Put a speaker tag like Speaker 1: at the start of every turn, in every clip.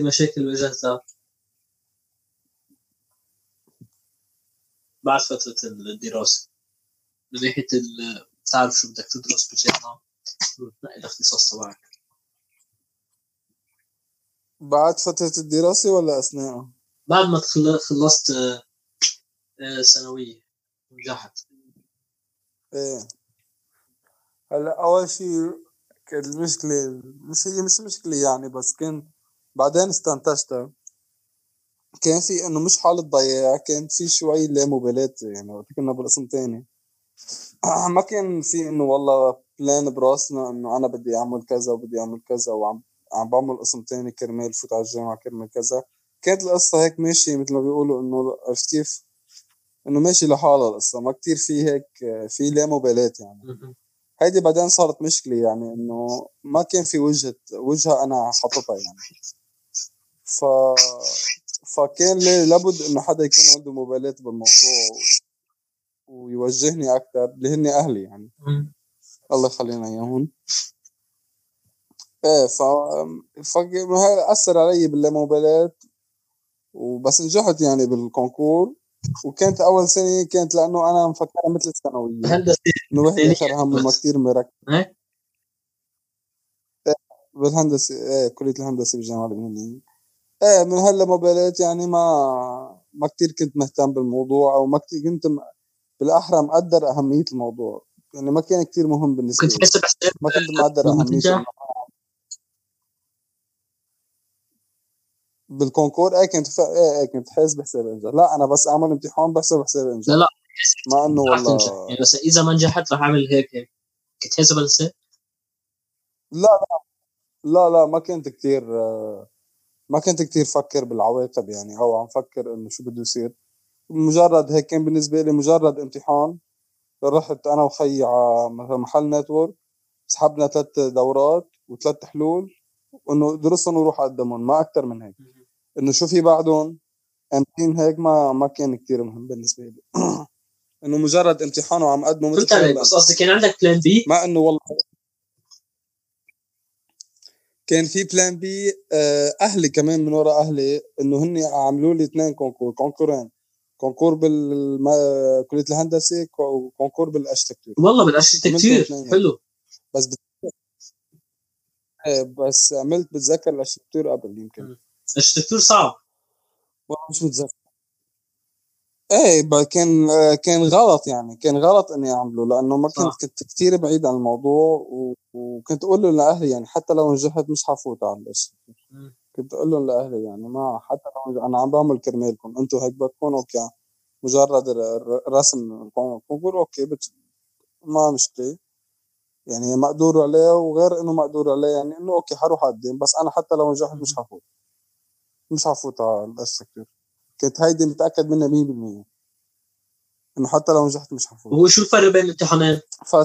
Speaker 1: كثير مشاكل واجهتها بعد فترة الدراسة. من ناحية تعرف شو بدك تدرس بالجامعة وتنقي الاختصاص تبعك.
Speaker 2: بعد فترة الدراسة ولا أثناءها؟
Speaker 1: بعد ما خلصت آه، آه، ثانوية ونجحت
Speaker 2: إيه. هلأ أول شي كانت المشكلة مش هي مش مشكلة يعني بس كان بعدين استنتجتها كان في إنه مش حالة ضياع كان في شوي لا مبالاة يعني وقت كنا بالقسم تاني. ما كان في إنه والله plan براسنا إنه أنا بدي أعمل كذا وبدي أعمل كذا وعم عم بعمل قسم تاني كرمال فوت على الجامعة كرمال كذا. كانت القصة هيك ماشية مثل ما بيقولوا إنه عرفت كيف؟ إنه ماشي لحالها القصة ما كتير في هيك في لا مبالاة يعني. هيدي بعدين صارت مشكلة يعني إنه ما كان في وجهة وجهة أنا حاططها يعني. ف فكان لابد إنه حدا يكون عنده مبالاة بالموضوع ويوجهني أكثر اللي هن أهلي يعني. الله يخلينا إياهم. إيه ف ف أثر علي باللامبالاه وبس نجحت يعني بالكونكور. وكانت أول سنة كانت لأنه أنا مفكرها مثل الثانوية.
Speaker 1: هندسه
Speaker 2: إنه واحد اخر هم ما كثير مركز.
Speaker 1: إيه
Speaker 2: بالهندسة. إيه كلية الهندسة بالجامعة اللبنانية. إيه من هاللامبالاه يعني ما ما كثير كنت مهتم بالموضوع أو ما كثير كنت بالأحرى مقدر أهمية الموضوع. يعني ما كان كثير مهم بالنسبة
Speaker 1: لي. كنت
Speaker 2: ما كنت مقدر أهمية بال fr: concours؟ إيه كنت فا... إيه إيه كنت حاسب حساب انجح لا أنا بس أعمل امتحان بحسب حساب انجح
Speaker 1: لا لا
Speaker 2: مع إنه والله.
Speaker 1: يعني بس إذا ما نجحت رح أعمل هيك هيك كنت حاسب
Speaker 2: لا لا لا لا ما كنت كثير ما كنت كثير فكر بالعواقب يعني أو عم فكر إنه شو بده يصير. مجرد هيك كان بالنسبة لي مجرد امتحان رحت أنا وخيي على مثلا محل نتورك سحبنا ثلاث دورات وثلاث حلول وانه درسهم وروح أقدمهم ما أكثر من هيك. إنه شو في بعدهم؟ امتحان هيك ما ما كان كثير مهم بالنسبة لي. إنه مجرد امتحان وعم أقدمه
Speaker 1: فهمت عليك بس قصدي كان عندك plan B
Speaker 2: ما إنه والله كان في plan B آه، أهلي كمان من وراء أهلي إنه هن عملوا لي اثنين concours كونكورين concours بالكلية الهندسة و concours بال architecture
Speaker 1: والله بال architecture حلو.
Speaker 2: بس بت... إيه، بس عملت بتذكر ال architecture قبل يمكن.
Speaker 1: ال architecture صعب.
Speaker 2: والله مش متذكر. إيه كان كان غلط يعني كان غلط إني أعمله لأنه ما كنت كنت كثير بعيد عن الموضوع وكنت أقول له لأهلي يعني حتى لو نجحت مش حفوت على ال architecture كنت أقول لهم لأهلي يعني ما حتى لو أنا عم بعمل كرمالكم أنتم هيك بدكم okay مجرد رسم ال concours okay بت... ما مشكلة. يعني مقدور عليه وغير إنه مقدور عليه يعني إنه okay حروح اقدم بس أنا حتى لو نجحت مش حفوت. مش حفوت على ال architecture كنت هيدي متأكد منها 100% إنه حتى لو نجحت مش حفوت
Speaker 1: هو شو الفرق بين الامتحانين؟
Speaker 2: ف...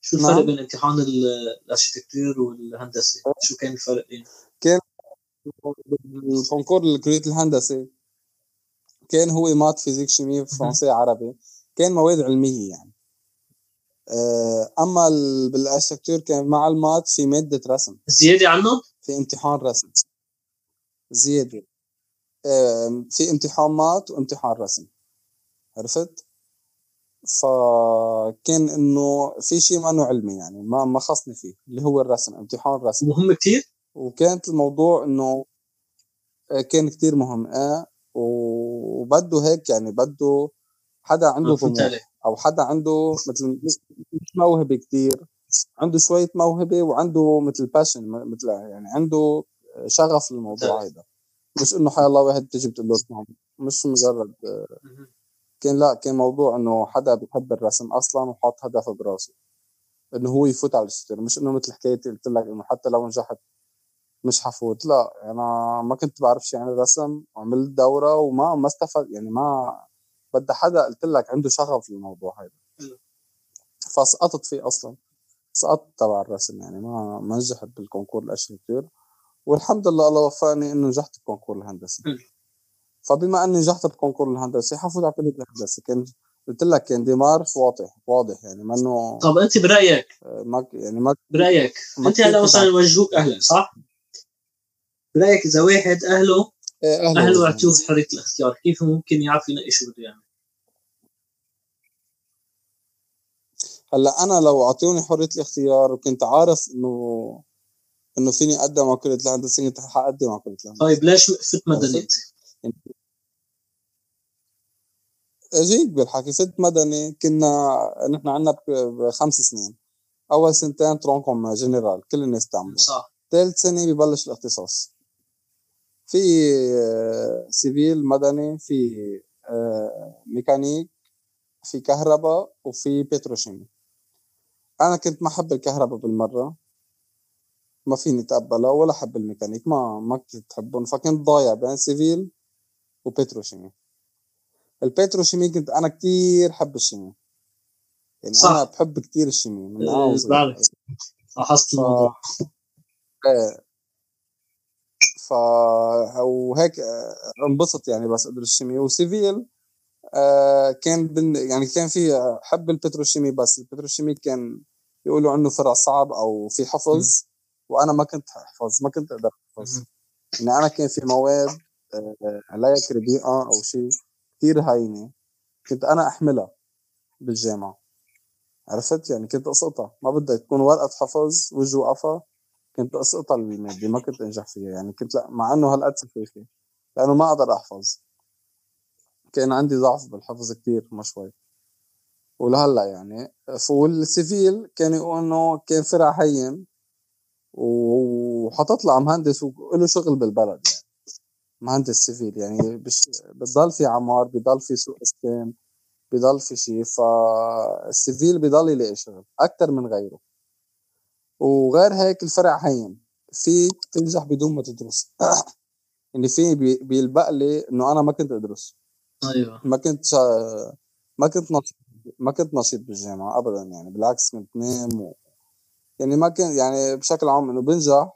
Speaker 1: شو الفرق نعم. بين امتحان ال architecture والهندسة؟ شو كان الفرق بين؟
Speaker 2: كان بال concours كليه الهندسة كان هو math physique chimie فرنسي عربي. كان مواد علمية يعني. آه، أما بال architecture كان مع ال math في مادة رسم.
Speaker 1: زيادة عنه
Speaker 2: في امتحان رسم. زيادة. في امتحان math وامتحان رسم. عرفت؟ فكان إنه في شيء ما إنه علمي يعني ما ما خصني فيه اللي هو الرسم امتحان رسم.
Speaker 1: مهم كثير
Speaker 2: وكانت الموضوع إنه آه، كان كتير مهم آه وبده هيك يعني بده حدا عنده طموح أو حدا عنده مثل مش موهبة كتير عنده شوية موهبة وعنده مثل باشن مثل يعني عنده شغف للموضوع هذا مش إنه حي الله واحد بتجي بتقول له مش مجرد كان لا كان موضوع إنه حدا بيحب الرسم أصلا وحاط هدف براسه. إنه هو يفوت على ال architecture مش إنه مثل حكايتي قلت لك إنه حتى لو نجحت مش حفوت. لا أنا ما كنت بعرف شيء عن الرسم وعملت دورة وما ما استفدت يعني ما بدي حدا قلت لك عنده شغف للموضوع هذا فسقطت فيه أصلا. سقطت تبع الرسم يعني ما ما نجحت بال concours ال architecture والحمد لله الله وفقني إنه نجحت بال concours الهندسي فبما إني نجحت بال concours الهندسي حفوت على كلية الهندسة. كان قلت لك كان ديمار واضح واضح يعني ما إنه
Speaker 1: طب أنت برأيك؟
Speaker 2: ما يعني ما
Speaker 1: برأيك. أنت هلا مثلا وجهوك أهلا صح؟ برأيك إذا واحد أهله إيه، أهله, أهله أعطوه حرية الاختيار كيف ممكن يعرف ينقي شو بده يعمل
Speaker 2: هلا أنا لو أعطوني حرية الاختيار وكنت عارف إنه إنه فيني أقدم على كليه الهندسه كنت حقدم على كليه الهندسه
Speaker 1: طيب ليش فت مدني؟
Speaker 2: أجيك بالحكي. فت مدني. كنا نحن عندنا بخمس سنين. أول سنتين tronc commun général. كل الناس تعمل
Speaker 1: صح.
Speaker 2: ثالث سنة ببلش الاختصاص. في civil مدني في آه، ميكانيك في كهرباء وفي pétrochimie أنا كنت ما أحب الكهرباء بالمرة. ما فيني اتقبلها ولا أحب الميكانيك ما ما كنت احبهم فكنت ضايع بين civil و pétrochimie. ال pétrochimie كنت أنا كتير حب ال chimie. يعني صح. أنا بحب كتير ال chimie
Speaker 1: من وصغير لاحظت الموضوع.
Speaker 2: إيه. ف وهيك انبسط يعني بس ادرس ال chimie. و civil آه كان بن... يعني كان في حب ال pétrochimie بس ال pétrochimie كان يقولوا عنه فرع صعب أو في حفظ. وأنا ما كنت احفظ ما كنت أقدر أحفظ. يعني أنا كان في مواد آه عليها كريديئه أو شيء كثير هينه كنت أنا أحملها بالجامعة. عرفت؟ يعني كنت أسقطها. ما بدها تكون ورقة حفظ وجه وقفا. كنت أسقطها المادة ما كنت أنجح فيها. يعني كنت لا مع إنه هالقد سخيفة لأنه ما أقدر أحفظ. كان عندي ضعف بالحفظ كتير ما شوي. ولهلأ يعني والسيفيل كان يقول إنه كان فرع هين. وحتطلع مهندس وله شغل بالبلد يعني. مهندس civil يعني بش بضل في عمار بضل في سوق اسكان بضل في شيء. فال civil بضل يلاقي شغل أكثر من غيره. وغير هيك الفرع هين. فيك تنجح بدون ما تدرس. يعني في بيلبق لي إنه أنا ما كنت أدرس.
Speaker 1: أيوه.
Speaker 2: ما كنت شا... ما كنت نشيط ما كنت نشيط بالجامعة ابدا يعني. بالعكس كنت نام و... يعني ما كان يعني بشكل عام إنه بنجح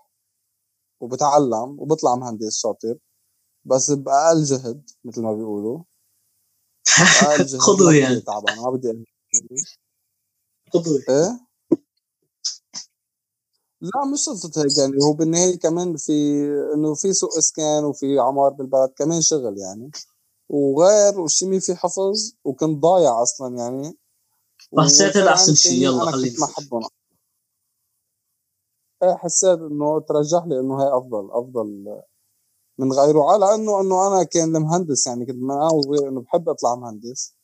Speaker 2: وبتعلم وبطلع مهندس شاطر بس بأقل جهد مثل ما بيقولوا.
Speaker 1: أقل جهد خذوا يعني.
Speaker 2: تعبان ما بدي
Speaker 1: خذوا
Speaker 2: إيه؟ لا مش قصة هيك يعني هو بالنهاية كمان في إنه في سوق إسكان وفي عمار بالبلد كمان شغل يعني. وغير والشيمي في حفظ وكنت ضايع أصلا يعني.
Speaker 1: حسيت هذا احسن شيء يلا
Speaker 2: خلينا ما حبهم. حسيت إنه ترجح لي إنه هي أفضل أفضل من غيره. على انه إنه أنا كان المهندس يعني كنت من أنا وصغير إنه بحب أطلع مهندس.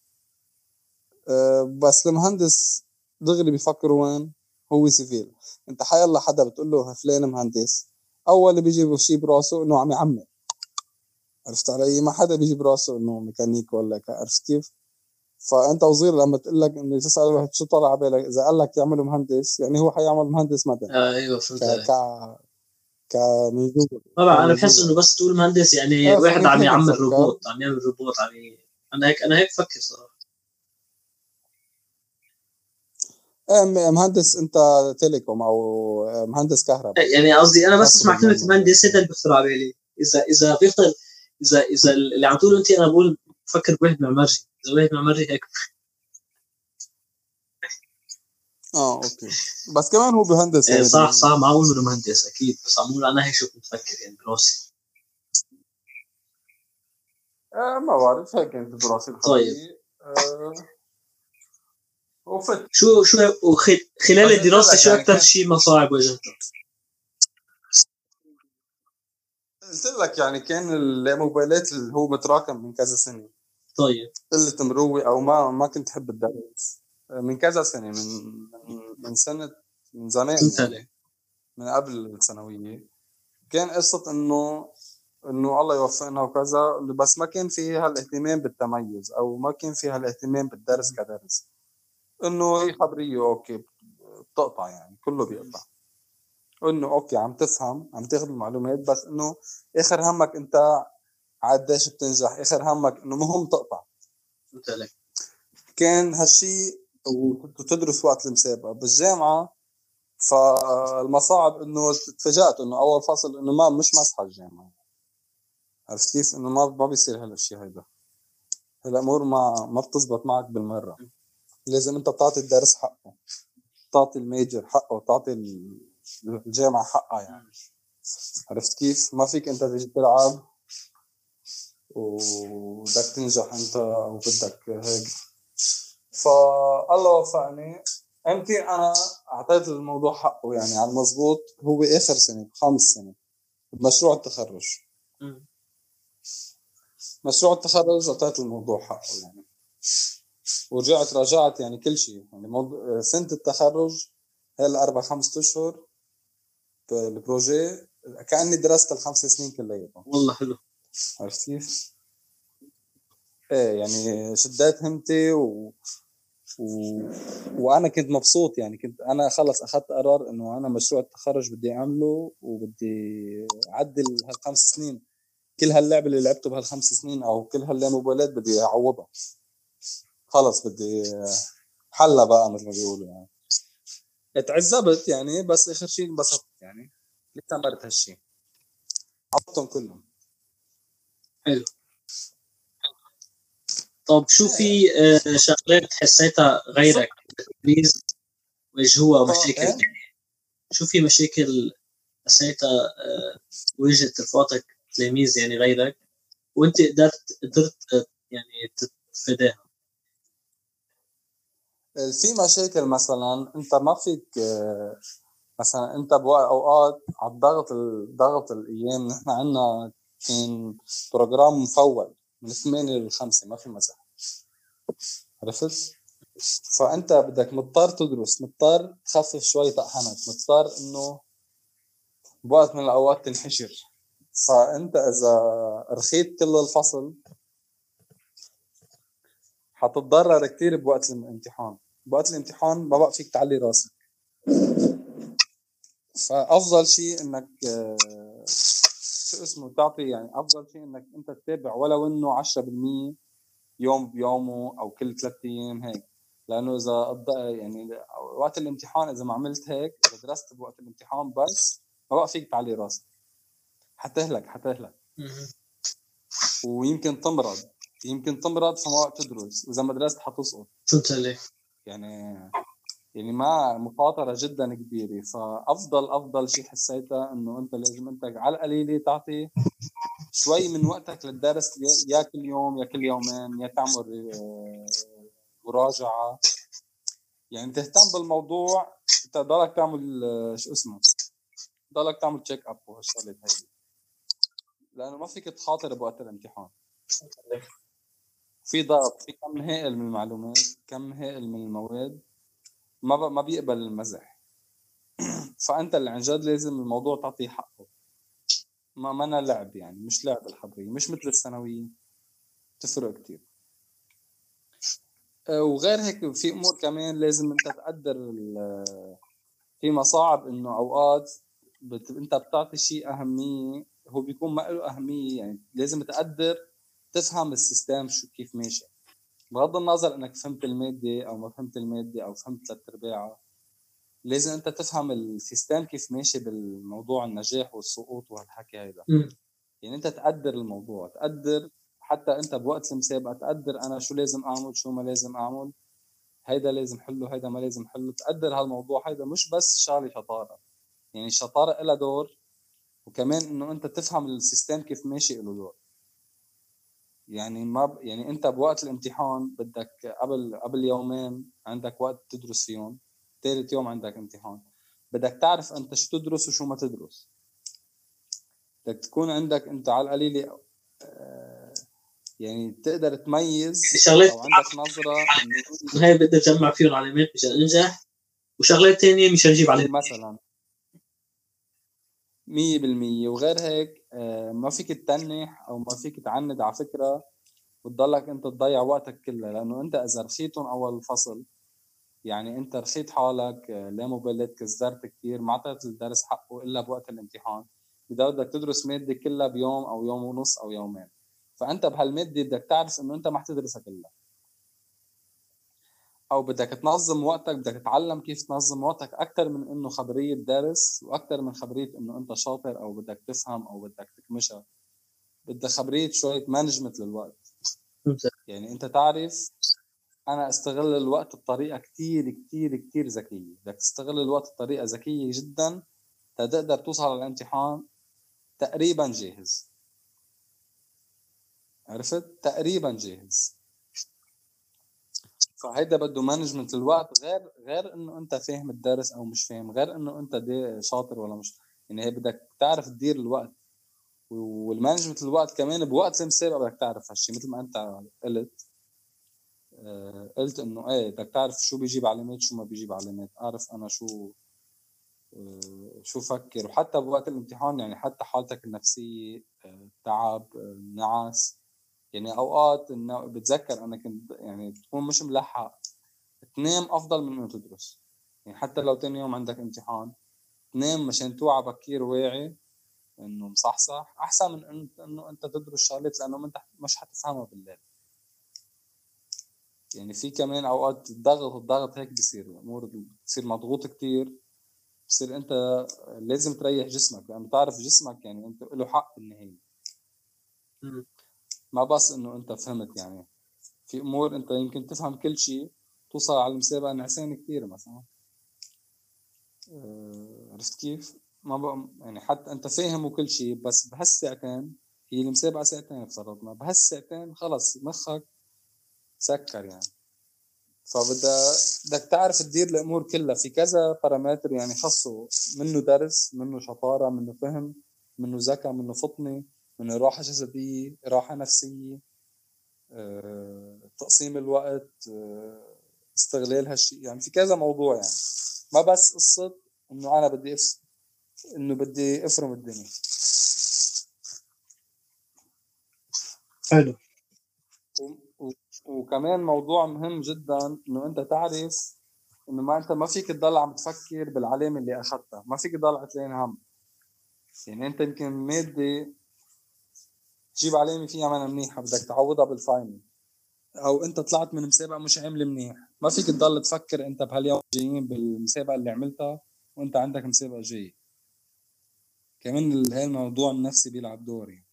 Speaker 2: أه بس المهندس دغري بيفكر وين؟ هو civil. أنت حيلا حدا بتقول له فلان مهندس أول بيجي شيء براسه إنه عم يعمل عرفت علي؟ ما حدا بيجي براسه إنه ميكانيك ولا عرفت كيف. فأنت وصغير لما تقول لك إنه تسأل واحد شو طلع على بالك؟ إذا قال لك يعمله مهندس يعني هو حيعمل مهندس مدني.
Speaker 1: آه أيوه فهمت ك...
Speaker 2: ك... من
Speaker 1: طبعا أنا بحس إنه بس تقول مهندس يعني آه واحد عم يعمل روبوت عم يعمل روبوت عم ي... أنا هيك أنا هيك بفكر صراحة.
Speaker 2: إيه، مهندس أنت télécom أو مهندس كهرباء.
Speaker 1: يعني قصدي أنا بس اسمع كلمه مهندس هذا اللي بيخطر على بالي. إذا إذا بيخطر إذا إذا اللي عم تقوله أنت أنا بقول بفكر بواحد معماري اذا واحد معماري هيك.
Speaker 2: آه okay. بس كمان هو بهندس
Speaker 1: يعني. صح صح. معقول إنه مهندس أكيد. بس عم قول أنا هيك شو كنت بفكر يعني براسي.
Speaker 2: آه ما بعرف هيك كانت براسي
Speaker 1: طيب. آه وفت. شو شو خلال الدراسة شو أكثر يعني. شيء مصاعب واجهته؟
Speaker 2: قلت لك يعني كان الموبايلات اللي هو متراكم من كذا سنة.
Speaker 1: طيب.
Speaker 2: قلة مروة أو ما ما كنت احب الدرس. من كذا سنة من من سنه من زمان يعني. من قبل الثانوية. كان قصة انه إنه الله يوفقنا وكذا بس ما كان في هالاهتمام بالتميز أو ما كان في هالاهتمام بالدرس كدرس. إنه هي خبرية أوكي بتقطع يعني كله بيقطع. إنه أوكي عم تفهم عم تاخذ المعلومات بس إنه آخر همك أنت قديش بتنجح؟ آخر همك إنه مهم تقطع. كان هالشيء وتدرس وقت المسابقة. بالجامعة فالمصاعب إنه تفاجأت إنه أول فصل إنه ما مش مسحه الجامعة. عرفت كيف؟ إنه ما ما بيصير هذا الشيء هيدا. الأمور ما ما بتزبط معك بالمرة. لازم أنت تعطي الدرس حقه. تعطي الميجر حقه. تعطي الجامعة حقها يعني. عرفت كيف؟ ما فيك أنت تيجي تلعب. وبدك تنجح انت أو بدك هيك فالله وفقني. إمتى أنا أعطيت الموضوع حقه يعني على المضبوط. هو آخر سنة خامس سنة بمشروع التخرج. مشروع التخرج أعطيت الموضوع حقه يعني. ورجعت راجعت يعني كل شيء. يعني موضوع سنة التخرج هي الأربع خمسة أشهر البروجي كأني درست الخمس سنين كلياتهم.
Speaker 1: والله حلو.
Speaker 2: عرفت كيف؟ إيه يعني شديت همتي و... و... وأنا كنت مبسوط يعني كنت أنا خلص أخذت قرار إنه أنا مشروع التخرج بدي أعمله وبدي أعدل هالخمس سنين. كل هاللعب اللي لعبته بهالخمس سنين أو كل هالموبايلات بدي أعوضها. خلص بدي حلا بقى مثل ما بيقولوا يعني. اتعذبت يعني بس آخر شيء انبسطت يعني. استمرت هالشيء. عوضتهم كلهم.
Speaker 1: حلو. طب شو في آه، شغلات حسيتها غيرك؟ بالتلميذ واجهوها مشاكل؟ شو في مشاكل حسيتها آه، واجهت رفقاتك تلاميذ يعني غيرك وأنت قدرت قدرت يعني تتفاداها؟
Speaker 2: في مشاكل مثلا أنت ما فيك آه، مثلا أنت بأوقات على الضغط ضغط الأيام نحن عندنا كان بروجرام مفول من 8 ل 5 ما في مزح. عرفت؟ فأنت بدك مضطر تدرس مضطر تخفف شوي طقحنك مضطر إنه بوقت من الأوقات تنحشر فأنت إذا رخيت كل الفصل حتتضرر كثير بوقت الامتحان. بوقت الامتحان ما بقى فيك تعلي راسك. فأفضل شيء إنك شو اسمه تعطي يعني أفضل شيء إنك أنت تتابع ولو إنه 10% يوم بيومه أو كل ثلاث أيام هيك. لأنه إذا يعني وقت الامتحان إذا ما عملت هيك إذا درست بوقت الامتحان بس ما بقى فيك تعلي راسك. حتهلك حتهلك. ويمكن تمرض. يمكن تمرض فما وقت تدرس. وإذا ما درست حتسقط.
Speaker 1: فهمت عليك.
Speaker 2: يعني يعني ما مخاطرة جدا كبيرة. فأفضل أفضل شيء حسيتها إنه أنت لازم أنت على القليلة تعطي شوي من وقتك للدرس يا كل يوم يا كل يومين يا تعمل آه، مراجعة. يعني تهتم بالموضوع أنت ضلك تعمل آه، شو اسمه؟ ضلك تعمل تشيك اب وهالشغلات هي. لأنه ما فيك تخاطر بوقت الامتحان. في ضغط في كم هائل من المعلومات كم هائل من المواد. ما ما بيقبل المزح. فأنت اللي عن جد لازم الموضوع تعطيه حقه. ما منا لعب يعني مش لعب الحضريه مش مثل الثانويه تفرق كتير. آه، وغير هيك في أمور كمان لازم أنت تقدر في مصاعب إنه أوقات بت... أنت بتعطي شيء أهمية هو بيكون ما له أهمية يعني لازم تقدر تفهم السيستم شو كيف ماشي. بغض النظر إنك فهمت المادة أو ما فهمت المادة أو فهمت ثلاث أرباعها لازم أنت تفهم ال system كيف ماشي بالموضوع النجاح والسقوط وهالحكي هيدا. يعني أنت تقدر الموضوع تقدر حتى أنت بوقت المسابقة تقدر أنا شو لازم أعمل شو ما لازم أعمل هيدا لازم حله هيدا ما لازم حله تقدر هالموضوع. هيدا مش بس شغلة شطارة يعني الشطارة لها دور وكمان إنه أنت تفهم ال system كيف ماشي له دور. يعني ما ب... يعني انت بوقت الامتحان بدك قبل قبل يومين عندك وقت تدرس فيهم ثالث يوم عندك امتحان. بدك تعرف انت شو تدرس وشو ما تدرس. بدك تكون عندك انت على القليلة آه، يعني تقدر تميز
Speaker 1: شغلات أو عندك نظرة. هاي بدي أجمع فيهم علامات مشان أنجح. وشغلات ثانية مشان أجيب عليهم
Speaker 2: مثلا. مية بالمية. وغير هيك آه، ما فيك تتنح أو ما فيك تعند على فكرة وتضلك أنت تضيع وقتك كله لأنه أنت إذا رخيتهم أول الفصل يعني أنت رخيت حالك آه، لا موبايلات كزرت كثير ما اعطيت الدرس حقه إلا بوقت الامتحان. اذا بدك تدرس مادة كلها بيوم أو يوم ونص أو يومين. فأنت بهالمادة بدك تعرف إنه أنت ما حتدرسها كلها. أو بدك تنظم وقتك بدك تتعلم كيف تنظم وقتك أكثر من إنه خبرية درس وأكثر من خبرية إنه أنت شاطر أو بدك تفهم أو بدك تكمشها. بدك خبرية شوية مانجمنت للوقت. يعني أنت تعرف أنا أستغل الوقت بطريقة كثير كثير كثير ذكية. بدك تستغل الوقت بطريقة ذكية جدا تقدر توصل على الامتحان تقريبا جاهز. عرفت؟ تقريبا جاهز. فهيدا بده مانجمنت الوقت غير غير إنه أنت فاهم الدرس أو مش فاهم غير إنه أنت شاطر ولا مش يعني هي بدك تعرف تدير الوقت. والمانجمنت الوقت كمان بوقت المسابقه بدك تعرف هالشيء مثل ما أنت قلت آه، قلت إنه إيه بدك تعرف شو بيجيب علامات شو ما بيجيب علامات أعرف أنا شو آه، شو فكر. وحتى بوقت الامتحان يعني حتى حالتك النفسية آه، تعب نعاس يعني أوقات إنه بتذكر أنا كنت يعني تكون مش ملحق. تنام أفضل من إنه تدرس. يعني حتى لو تاني يوم عندك امتحان تنام مشان توعى بكير واعي إنه مصحصح. أحسن من انه إنه أنت تدرس شغلات لأنه انت مش حتفهمها بالليل. يعني في كمان أوقات الضغط الضغط هيك بصير الأمور بتصير مضغوط كتير. بصير أنت لازم تريح جسمك. لأنه يعني تعرف جسمك يعني أنت له حق بالنهاية. ما بس إنه أنت فهمت يعني. في أمور أنت يمكن تفهم كل شيء توصل على المسابقه نعسان كثير مثلا. آه، عرفت كيف؟ ما بقى يعني حتى أنت فاهم وكل شيء بس بهالساعتين هي المسابقه ساعتين افترضنا بهالساعتين خلص مخك سكر يعني. فبدها بدك تعرف تدير الأمور كلها. في كذا بارامتر يعني خصه. منه درس منه شطارة منه فهم منه ذكاء منه فطنة. من راحة جسدية راحة نفسية آه، تقسيم الوقت آه، استغلال هالشيء. يعني في كذا موضوع يعني. ما بس قصة إنه أنا بدي أفس... إنه بدي أفرم الدنيا.
Speaker 1: حلو.
Speaker 2: و... وكمان موضوع مهم جدا إنه أنت تعرف إنه ما أنت ما فيك تضل عم تفكر بالعلامة اللي أخذتها. ما فيك تضل عتلين هم. يعني أنت يمكن مادة تجيب علامه فيها منا منيحه بدك تعوضها بالفاينل. أو أنت طلعت من مسابقة مش عامل منيح. ما فيك تضل تفكر أنت بهاليوم جايين بالمسابقة اللي عملتها وأنت عندك مسابقة جاية. كمان هاي الموضوع النفسي بيلعب دور يعني.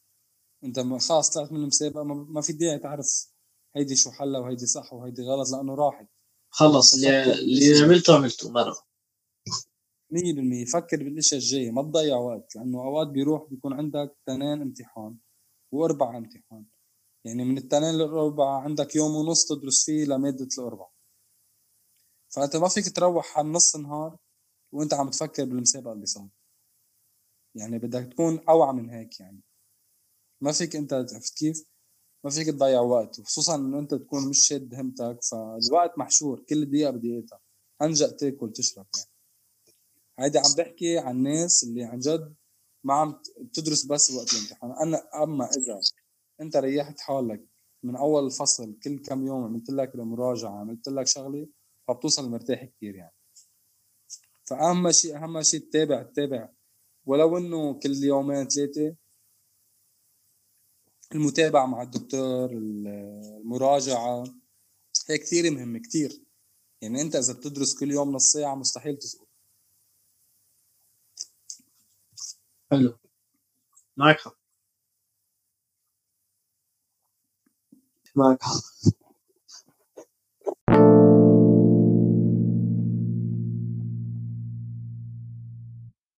Speaker 2: أنت خلاص طلعت من المسابقة ما في داعي تعرف هيدي شو حلها وهيدي صح وهيدي غلط لأنه راحت.
Speaker 1: خلص اللي اللي عملته عملته مرة.
Speaker 2: 100% فكر بالإشياء الجاية. ما تضيع وقت لأنه أوقات بيروح بيكون عندك تنين امتحان. وأربع امتحان. يعني من التنين للأربعة عندك يوم ونص تدرس فيه لمادة الأربعة. فانت ما فيك تروح على نص نهار وأنت عم تفكر بالمسابقة اللي صار يعني بدك تكون أوعى من هيك يعني. ما فيك أنت عرفت كيف؟ ما فيك تضيع وقت وخصوصا إنه أنت تكون مش شاد همتك فالوقت محشور كل دقيقة بدقيقتها. انجأ تاكل تشرب يعني. هيدي عم بحكي عن الناس اللي عن جد ما عم تدرس بس وقت الامتحان. أنا أما إذا أنت ريحت حالك من أول الفصل كل كم يوم عملت لك المراجعة عملت لك شغلة فبتوصل مرتاح كثير يعني. فأهم شيء أهم شيء تتابع تتابع. ولو إنه كل يومين ثلاثة المتابعة مع الدكتور المراجعة هي كثير مهمة كثير يعني أنت إذا بتدرس كل يوم نص ساعة مستحيل تسقط
Speaker 1: حلو معك حق معك حق